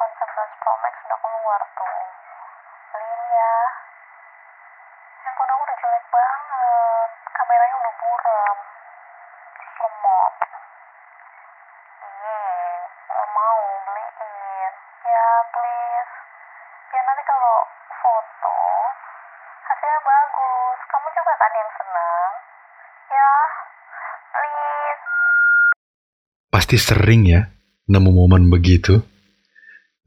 iPhone 11 Pro Max udah keluar tuh. Beliin ya. Handphone aku udah jelek banget. Kameranya udah buram. Lemot. Ih, gak mau beliin. Ya, please. Biar nanti kalau foto, hasilnya bagus. Kamu juga kan yang senang. Ya, please. Pasti sering ya nemu momen begitu.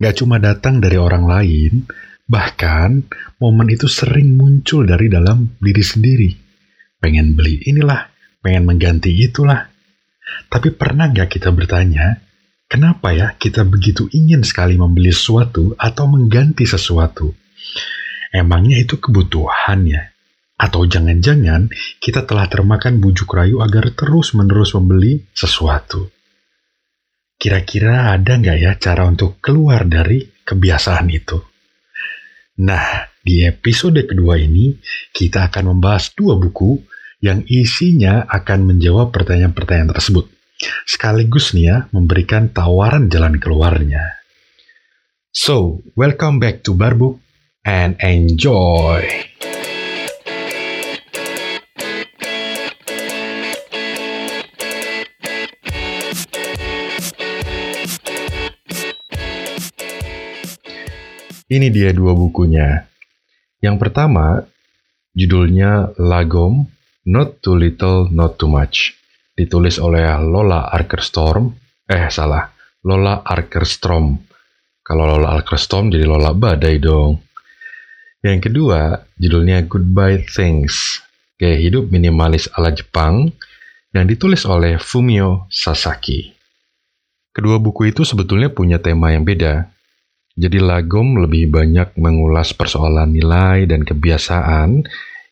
Gak cuma datang dari orang lain, bahkan momen itu sering muncul dari dalam diri sendiri. Pengen beli inilah, pengen mengganti itulah. Tapi pernah gak kita bertanya, kenapa ya kita begitu ingin sekali membeli sesuatu atau mengganti sesuatu? Emangnya itu kebutuhannya? Atau jangan-jangan kita telah termakan bujuk rayu agar terus-menerus membeli sesuatu? Kira-kira ada nggak ya cara untuk keluar dari kebiasaan itu? Nah, di episode kedua ini kita akan membahas dua buku yang isinya akan menjawab pertanyaan-pertanyaan tersebut. Sekaligus nih ya, memberikan tawaran jalan keluarnya. So, welcome back to Barbuk and enjoy! Ini dia dua bukunya. Yang pertama, judulnya Lagom, Not Too Little, Not Too Much. Ditulis oleh Lola Arkerstorm. Eh, salah. Lola Arkerstrom. Kalau Lola Arkerstorm jadi Lola Badai dong. Yang kedua, judulnya Goodbye Things. Gaya hidup minimalis ala Jepang yang ditulis oleh Fumio Sasaki. Kedua buku itu sebetulnya punya tema yang beda, jadi Lagom lebih banyak mengulas persoalan nilai dan kebiasaan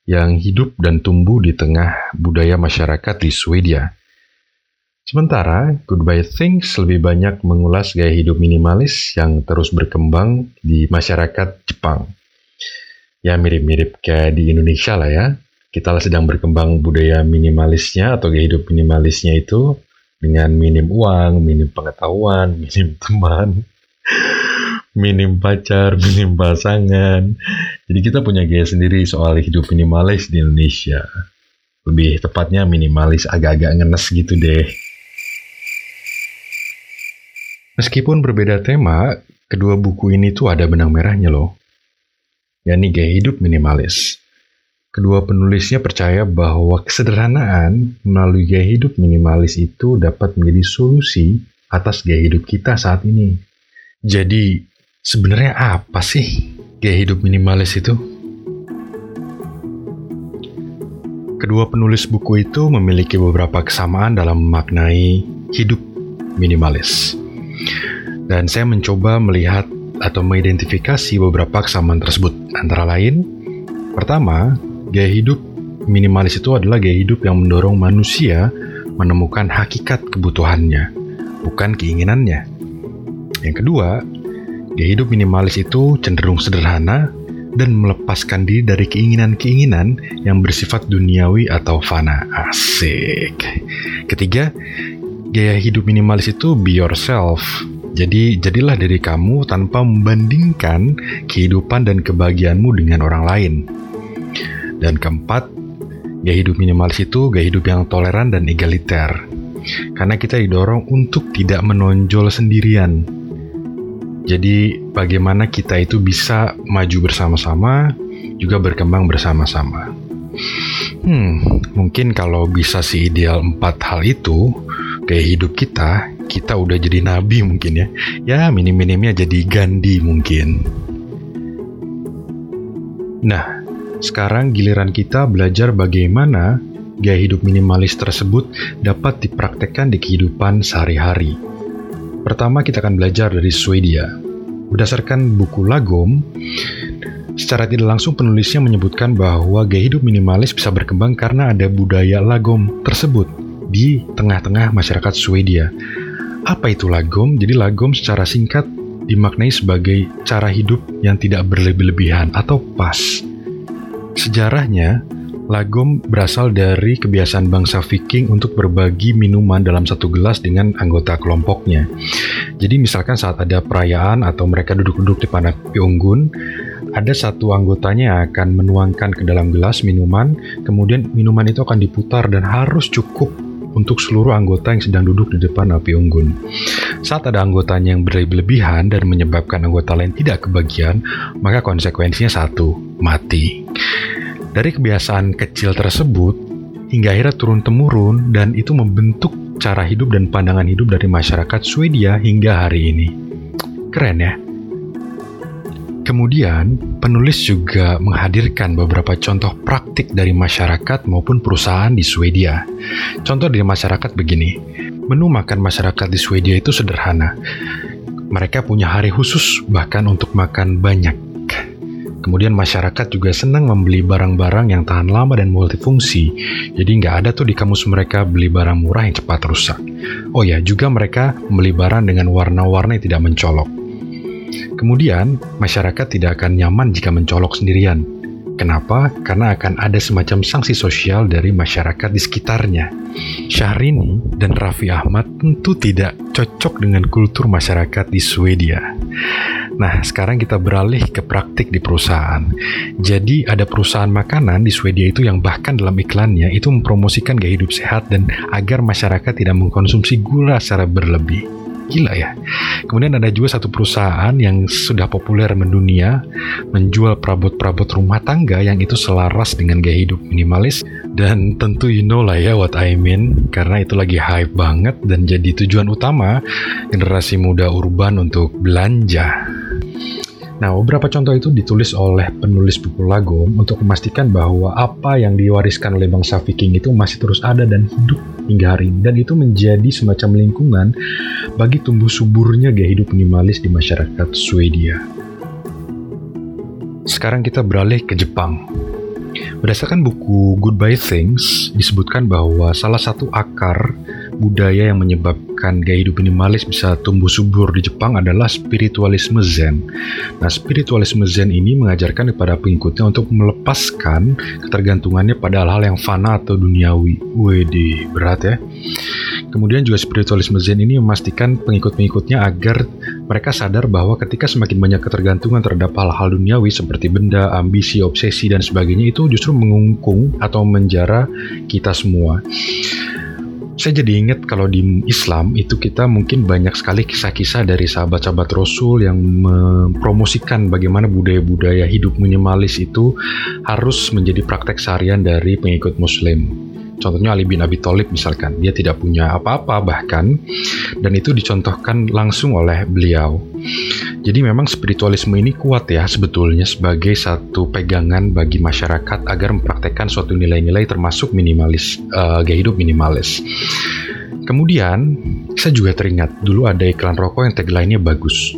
yang hidup dan tumbuh di tengah budaya masyarakat di Swedia. Sementara Goodbye Things lebih banyak mengulas gaya hidup minimalis yang terus berkembang di masyarakat Jepang. Ya mirip-mirip kayak di Indonesia lah ya. Kita sedang berkembang budaya minimalisnya atau gaya hidup minimalisnya itu dengan minim uang, minim pengetahuan, minim teman minim pacar, minim pasangan. Jadi kita punya gaya sendiri soal hidup minimalis di Indonesia. Lebih tepatnya minimalis agak-agak ngenes gitu deh. Meskipun berbeda tema, kedua buku ini tuh ada benang merahnya loh. yakni gaya hidup minimalis. Kedua penulisnya percaya bahwa kesederhanaan melalui gaya hidup minimalis itu dapat menjadi solusi atas gaya hidup kita saat ini. Jadi, Sebenarnya apa sih gaya hidup minimalis itu? Kedua penulis buku itu memiliki beberapa kesamaan dalam memaknai hidup minimalis. Dan saya mencoba melihat atau mengidentifikasi beberapa kesamaan tersebut. Antara lain, pertama, gaya hidup minimalis itu adalah gaya hidup yang mendorong manusia menemukan hakikat kebutuhannya, bukan keinginannya. Yang kedua, Gaya hidup minimalis itu cenderung sederhana dan melepaskan diri dari keinginan-keinginan yang bersifat duniawi atau fana. Asik. Ketiga, gaya hidup minimalis itu be yourself. Jadi, jadilah diri kamu tanpa membandingkan kehidupan dan kebahagiaanmu dengan orang lain. Dan keempat, gaya hidup minimalis itu gaya hidup yang toleran dan egaliter. Karena kita didorong untuk tidak menonjol sendirian, jadi bagaimana kita itu bisa maju bersama-sama, juga berkembang bersama-sama. Hmm, mungkin kalau bisa si ideal empat hal itu, kayak hidup kita, kita udah jadi nabi mungkin ya. Ya minim-minimnya jadi Gandhi mungkin. Nah, sekarang giliran kita belajar bagaimana gaya hidup minimalis tersebut dapat dipraktekkan di kehidupan sehari-hari. Pertama kita akan belajar dari Swedia. Berdasarkan buku Lagom, secara tidak langsung penulisnya menyebutkan bahwa gaya hidup minimalis bisa berkembang karena ada budaya Lagom tersebut di tengah-tengah masyarakat Swedia. Apa itu Lagom? Jadi Lagom secara singkat dimaknai sebagai cara hidup yang tidak berlebih-lebihan atau pas. Sejarahnya, Lagom berasal dari kebiasaan bangsa Viking untuk berbagi minuman dalam satu gelas dengan anggota kelompoknya. Jadi misalkan saat ada perayaan atau mereka duduk-duduk di panas unggun, ada satu anggotanya yang akan menuangkan ke dalam gelas minuman, kemudian minuman itu akan diputar dan harus cukup untuk seluruh anggota yang sedang duduk di depan api unggun. Saat ada anggotanya yang berlebihan dan menyebabkan anggota lain tidak kebagian, maka konsekuensinya satu, mati. Dari kebiasaan kecil tersebut, hingga akhirnya turun-temurun dan itu membentuk cara hidup dan pandangan hidup dari masyarakat Swedia hingga hari ini. Keren ya? Kemudian, penulis juga menghadirkan beberapa contoh praktik dari masyarakat maupun perusahaan di Swedia. Contoh dari masyarakat begini, menu makan masyarakat di Swedia itu sederhana. Mereka punya hari khusus bahkan untuk makan banyak Kemudian masyarakat juga senang membeli barang-barang yang tahan lama dan multifungsi. Jadi nggak ada tuh di kamus mereka beli barang murah yang cepat rusak. Oh ya, juga mereka membeli barang dengan warna-warna yang tidak mencolok. Kemudian, masyarakat tidak akan nyaman jika mencolok sendirian. Kenapa? Karena akan ada semacam sanksi sosial dari masyarakat di sekitarnya. Syahrini dan Raffi Ahmad tentu tidak cocok dengan kultur masyarakat di Swedia. Nah, sekarang kita beralih ke praktik di perusahaan. Jadi, ada perusahaan makanan di Swedia itu yang bahkan dalam iklannya itu mempromosikan gaya hidup sehat dan agar masyarakat tidak mengkonsumsi gula secara berlebih. Gila ya. Kemudian ada juga satu perusahaan yang sudah populer mendunia menjual perabot-perabot rumah tangga yang itu selaras dengan gaya hidup minimalis dan tentu you know lah ya what I mean karena itu lagi hype banget dan jadi tujuan utama generasi muda urban untuk belanja. Nah, beberapa contoh itu ditulis oleh penulis buku Lagom untuk memastikan bahwa apa yang diwariskan oleh bangsa Viking itu masih terus ada dan hidup hingga hari ini. Dan itu menjadi semacam lingkungan bagi tumbuh suburnya gaya hidup minimalis di masyarakat Swedia. Sekarang kita beralih ke Jepang. Berdasarkan buku Goodbye Things, disebutkan bahwa salah satu akar budaya yang menyebabkan gaya hidup minimalis bisa tumbuh subur di Jepang adalah spiritualisme Zen. Nah, spiritualisme Zen ini mengajarkan kepada pengikutnya untuk melepaskan ketergantungannya pada hal-hal yang fana atau duniawi. Wede, berat ya. Kemudian juga spiritualisme Zen ini memastikan pengikut-pengikutnya agar mereka sadar bahwa ketika semakin banyak ketergantungan terhadap hal-hal duniawi seperti benda, ambisi, obsesi, dan sebagainya itu justru mengungkung atau menjara kita semua saya jadi ingat kalau di Islam itu kita mungkin banyak sekali kisah-kisah dari sahabat-sahabat Rasul yang mempromosikan bagaimana budaya-budaya hidup minimalis itu harus menjadi praktek seharian dari pengikut Muslim. Contohnya Ali bin Abi Thalib misalkan, dia tidak punya apa-apa bahkan, dan itu dicontohkan langsung oleh beliau. Jadi memang spiritualisme ini kuat ya sebetulnya sebagai satu pegangan bagi masyarakat agar mempraktekkan suatu nilai-nilai termasuk minimalis, uh, gaya hidup minimalis. Kemudian, saya juga teringat dulu ada iklan rokok yang tagline-nya bagus.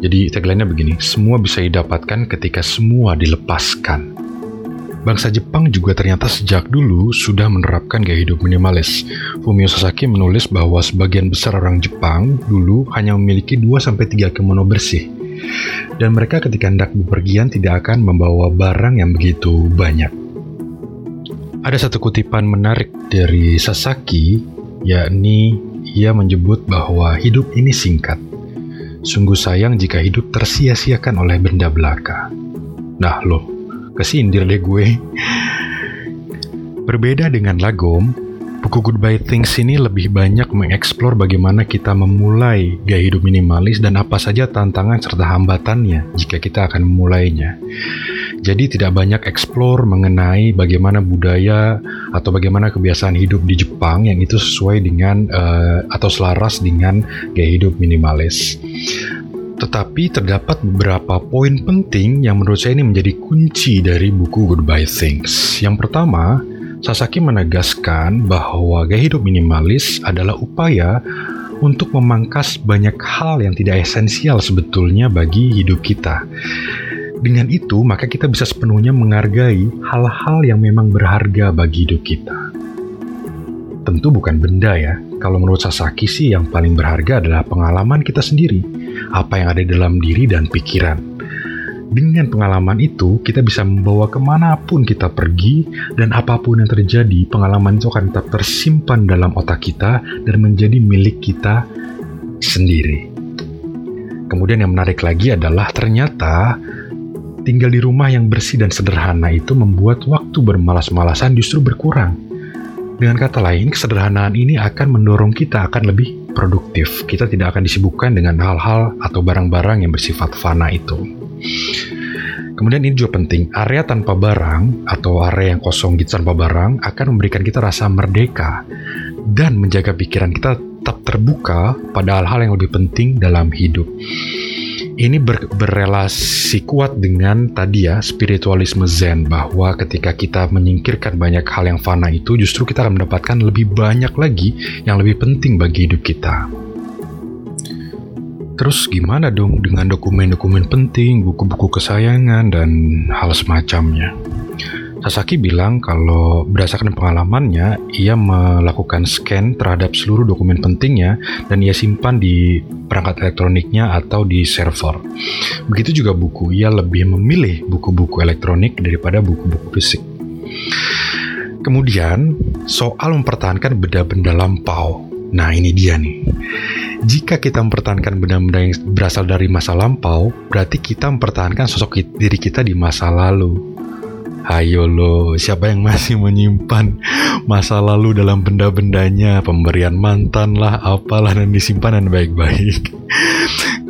Jadi tagline-nya begini, semua bisa didapatkan ketika semua dilepaskan. Bangsa Jepang juga ternyata sejak dulu sudah menerapkan gaya hidup minimalis. Fumio Sasaki menulis bahwa sebagian besar orang Jepang dulu hanya memiliki 2-3 kimono bersih. Dan mereka ketika hendak bepergian tidak akan membawa barang yang begitu banyak. Ada satu kutipan menarik dari Sasaki, yakni ia menyebut bahwa hidup ini singkat. Sungguh sayang jika hidup tersia-siakan oleh benda belaka. Nah loh, kesindir deh gue. Berbeda dengan Lagom, buku Goodbye Things ini lebih banyak mengeksplor bagaimana kita memulai gaya hidup minimalis dan apa saja tantangan serta hambatannya jika kita akan memulainya. Jadi tidak banyak eksplor mengenai bagaimana budaya atau bagaimana kebiasaan hidup di Jepang yang itu sesuai dengan uh, atau selaras dengan gaya hidup minimalis. Tetapi terdapat beberapa poin penting yang menurut saya ini menjadi kunci dari buku Goodbye Things. Yang pertama, Sasaki menegaskan bahwa gaya hidup minimalis adalah upaya untuk memangkas banyak hal yang tidak esensial sebetulnya bagi hidup kita. Dengan itu, maka kita bisa sepenuhnya menghargai hal-hal yang memang berharga bagi hidup kita. Tentu bukan benda ya, kalau menurut Sasaki sih yang paling berharga adalah pengalaman kita sendiri, apa yang ada dalam diri dan pikiran. dengan pengalaman itu, kita bisa membawa ke mana pun kita pergi, dan apa pun yang terjadi, pengalaman itu akan tetap tersimpan dalam otak kita dan menjadi milik kita sendiri. Kemudian yang menarik lagi adalah ternyata tinggal di rumah yang bersih dan sederhana itu membuat waktu bermalas-malasan justru berkurang. Dengan kata lain, kesederhanaan ini akan mendorong kita akan lebih produktif. Kita tidak akan disibukkan dengan hal-hal atau barang-barang yang bersifat fana itu. Kemudian ini juga penting, area tanpa barang atau area yang kosong gitu tanpa barang akan memberikan kita rasa merdeka dan menjaga pikiran kita tetap terbuka pada hal-hal yang lebih penting dalam hidup. Ini ber, berrelasi kuat dengan tadi ya spiritualisme Zen bahwa ketika kita menyingkirkan banyak hal yang fana itu justru kita akan mendapatkan lebih banyak lagi yang lebih penting bagi hidup kita. Terus gimana dong dengan dokumen-dokumen penting, buku-buku kesayangan, dan hal semacamnya? Sasaki bilang kalau berdasarkan pengalamannya, ia melakukan scan terhadap seluruh dokumen pentingnya dan ia simpan di perangkat elektroniknya atau di server. Begitu juga buku, ia lebih memilih buku-buku elektronik daripada buku-buku fisik. Kemudian, soal mempertahankan benda-benda lampau. Nah, ini dia nih. Jika kita mempertahankan benda-benda yang berasal dari masa lampau, berarti kita mempertahankan sosok diri kita di masa lalu. Ayo lo, siapa yang masih menyimpan masa lalu dalam benda-bendanya, pemberian mantan lah, apalah dan disimpan dan baik-baik.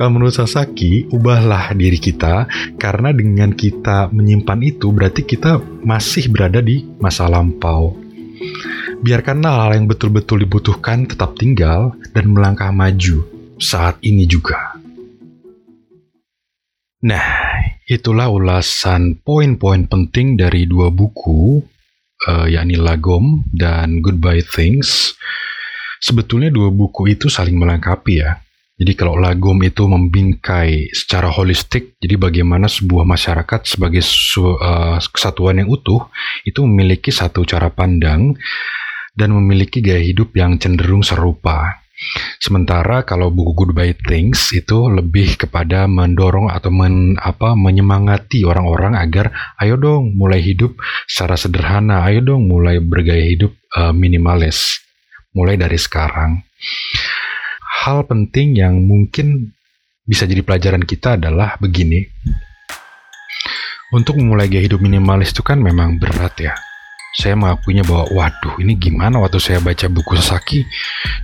Kalau menurut Sasaki, ubahlah diri kita karena dengan kita menyimpan itu berarti kita masih berada di masa lampau. Biarkanlah hal yang betul-betul dibutuhkan tetap tinggal dan melangkah maju saat ini juga. Nah, itulah ulasan poin-poin penting dari dua buku, uh, yakni Lagom dan Goodbye Things. Sebetulnya dua buku itu saling melengkapi ya. Jadi kalau Lagom itu membingkai secara holistik, jadi bagaimana sebuah masyarakat sebagai uh, kesatuan yang utuh itu memiliki satu cara pandang dan memiliki gaya hidup yang cenderung serupa. Sementara kalau buku Goodbye Things itu lebih kepada mendorong atau men, apa, menyemangati orang-orang agar ayo dong mulai hidup secara sederhana, ayo dong mulai bergaya hidup uh, minimalis, mulai dari sekarang. Hal penting yang mungkin bisa jadi pelajaran kita adalah begini. Untuk memulai gaya hidup minimalis itu kan memang berat ya saya mengakuinya bahwa waduh ini gimana? Waktu saya baca buku Sasaki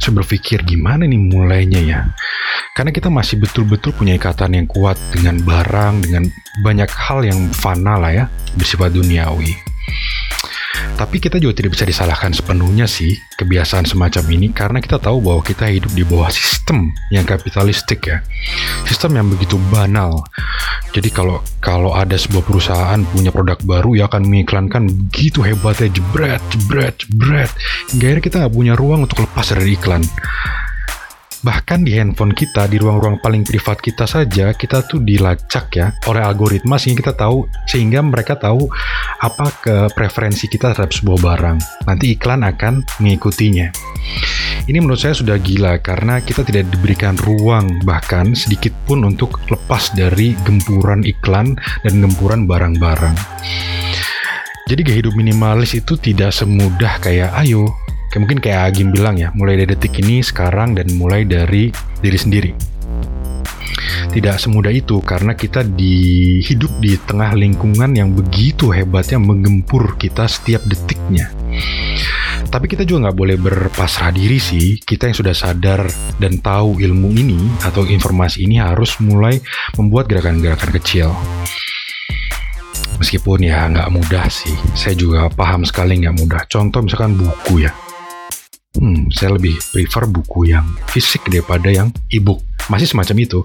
saya berpikir gimana nih mulainya ya? Karena kita masih betul-betul punya ikatan yang kuat dengan barang dengan banyak hal yang fana lah ya bersifat duniawi tapi kita juga tidak bisa disalahkan sepenuhnya sih kebiasaan semacam ini karena kita tahu bahwa kita hidup di bawah sistem yang kapitalistik ya. Sistem yang begitu banal. Jadi kalau kalau ada sebuah perusahaan punya produk baru ya akan mengiklankan begitu hebatnya jebret jebret jebret hingga akhirnya kita nggak punya ruang untuk lepas dari iklan bahkan di handphone kita di ruang-ruang paling privat kita saja kita tuh dilacak ya oleh algoritma sehingga kita tahu sehingga mereka tahu apa ke preferensi kita terhadap sebuah barang. Nanti iklan akan mengikutinya. Ini menurut saya sudah gila karena kita tidak diberikan ruang bahkan sedikit pun untuk lepas dari gempuran iklan dan gempuran barang-barang. Jadi gaya hidup minimalis itu tidak semudah kayak ayo Kayak mungkin kayak Agim bilang ya, mulai dari detik ini sekarang dan mulai dari diri sendiri. Tidak semudah itu karena kita di hidup di tengah lingkungan yang begitu hebatnya menggempur kita setiap detiknya. Tapi kita juga nggak boleh berpasrah diri sih. Kita yang sudah sadar dan tahu ilmu ini atau informasi ini harus mulai membuat gerakan-gerakan kecil. Meskipun ya nggak mudah sih, saya juga paham sekali nggak mudah. Contoh misalkan buku ya, saya lebih prefer buku yang fisik daripada yang e-book. Masih semacam itu.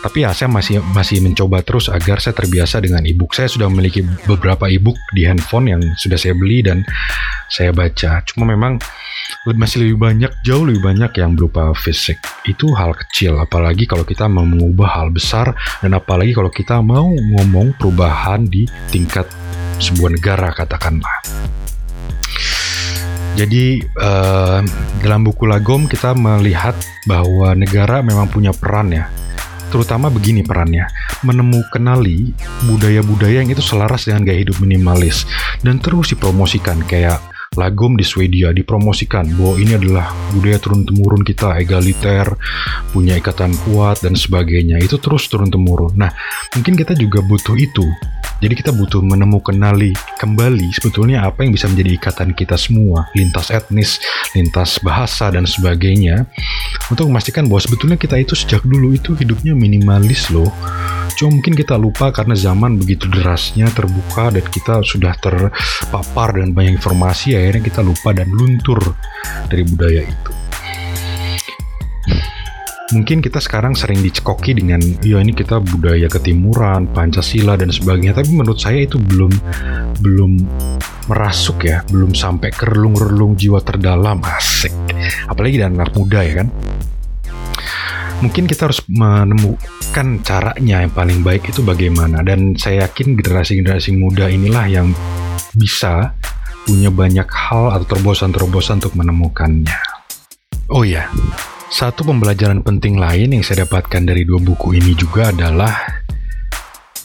Tapi ya saya masih masih mencoba terus agar saya terbiasa dengan e-book. Saya sudah memiliki beberapa e-book di handphone yang sudah saya beli dan saya baca. Cuma memang masih lebih banyak, jauh lebih banyak yang berupa fisik. Itu hal kecil, apalagi kalau kita mau mengubah hal besar dan apalagi kalau kita mau ngomong perubahan di tingkat sebuah negara katakanlah. Jadi uh, dalam buku Lagom kita melihat bahwa negara memang punya peran ya, terutama begini perannya, menemukanali budaya-budaya yang itu selaras dengan gaya hidup minimalis dan terus dipromosikan kayak Lagom di Swedia dipromosikan bahwa ini adalah budaya turun-temurun kita, egaliter, punya ikatan kuat, dan sebagainya. Itu terus turun-temurun. Nah, mungkin kita juga butuh itu. Jadi kita butuh menemukan nali kembali sebetulnya apa yang bisa menjadi ikatan kita semua, lintas etnis, lintas bahasa, dan sebagainya. Untuk memastikan bahwa sebetulnya kita itu sejak dulu itu hidupnya minimalis loh. Cuma mungkin kita lupa karena zaman begitu derasnya terbuka dan kita sudah terpapar dengan banyak informasi akhirnya kita lupa dan luntur dari budaya itu. Mungkin kita sekarang sering dicekoki dengan ya ini kita budaya ketimuran, Pancasila dan sebagainya, tapi menurut saya itu belum belum merasuk ya, belum sampai ke relung-relung jiwa terdalam. Asik. Apalagi dan anak muda ya kan? Mungkin kita harus menemukan caranya yang paling baik itu bagaimana. Dan saya yakin generasi-generasi muda inilah yang bisa punya banyak hal atau terobosan-terobosan untuk menemukannya. Oh ya, satu pembelajaran penting lain yang saya dapatkan dari dua buku ini juga adalah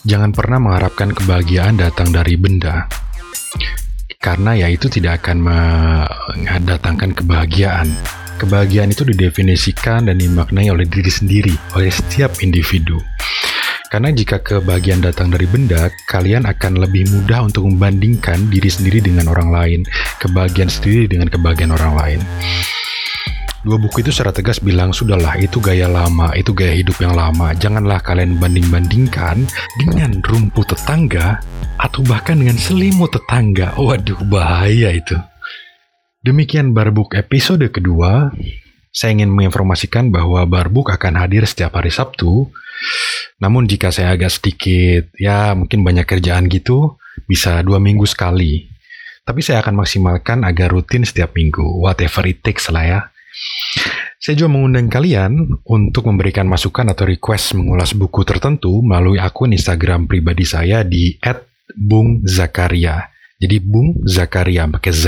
jangan pernah mengharapkan kebahagiaan datang dari benda. Karena ya itu tidak akan mendatangkan kebahagiaan Kebahagiaan itu didefinisikan dan dimaknai oleh diri sendiri, oleh setiap individu. Karena jika kebahagiaan datang dari benda, kalian akan lebih mudah untuk membandingkan diri sendiri dengan orang lain, kebahagiaan sendiri dengan kebahagiaan orang lain. Dua buku itu secara tegas bilang, sudahlah itu gaya lama, itu gaya hidup yang lama. Janganlah kalian banding-bandingkan dengan rumput tetangga atau bahkan dengan selimut tetangga. Waduh, bahaya itu. Demikian Barbuk episode kedua. Saya ingin menginformasikan bahwa Barbuk akan hadir setiap hari Sabtu. Namun jika saya agak sedikit, ya mungkin banyak kerjaan gitu, bisa dua minggu sekali. Tapi saya akan maksimalkan agar rutin setiap minggu, whatever it takes lah ya. Saya juga mengundang kalian untuk memberikan masukan atau request mengulas buku tertentu melalui akun Instagram pribadi saya di @bungzakaria. Jadi Bung Zakaria pakai Z.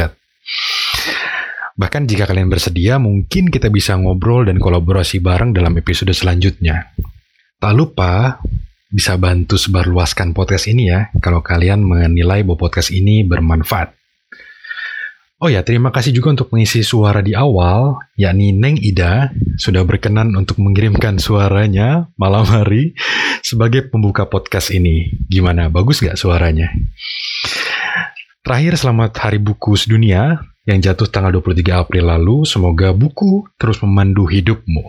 Bahkan jika kalian bersedia, mungkin kita bisa ngobrol dan kolaborasi bareng dalam episode selanjutnya. Tak lupa bisa bantu sebarluaskan podcast ini ya, kalau kalian menilai bahwa podcast ini bermanfaat. Oh ya, terima kasih juga untuk mengisi suara di awal, yakni Neng Ida, sudah berkenan untuk mengirimkan suaranya malam hari sebagai pembuka podcast ini. Gimana, bagus gak suaranya? Terakhir, selamat Hari Buku Sedunia yang jatuh tanggal 23 April lalu. Semoga buku terus memandu hidupmu.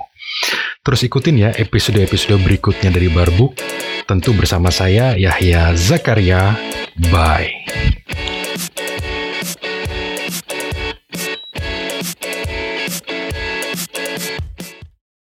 Terus ikutin ya episode-episode berikutnya dari Barbuk. Tentu bersama saya Yahya Zakaria. Bye.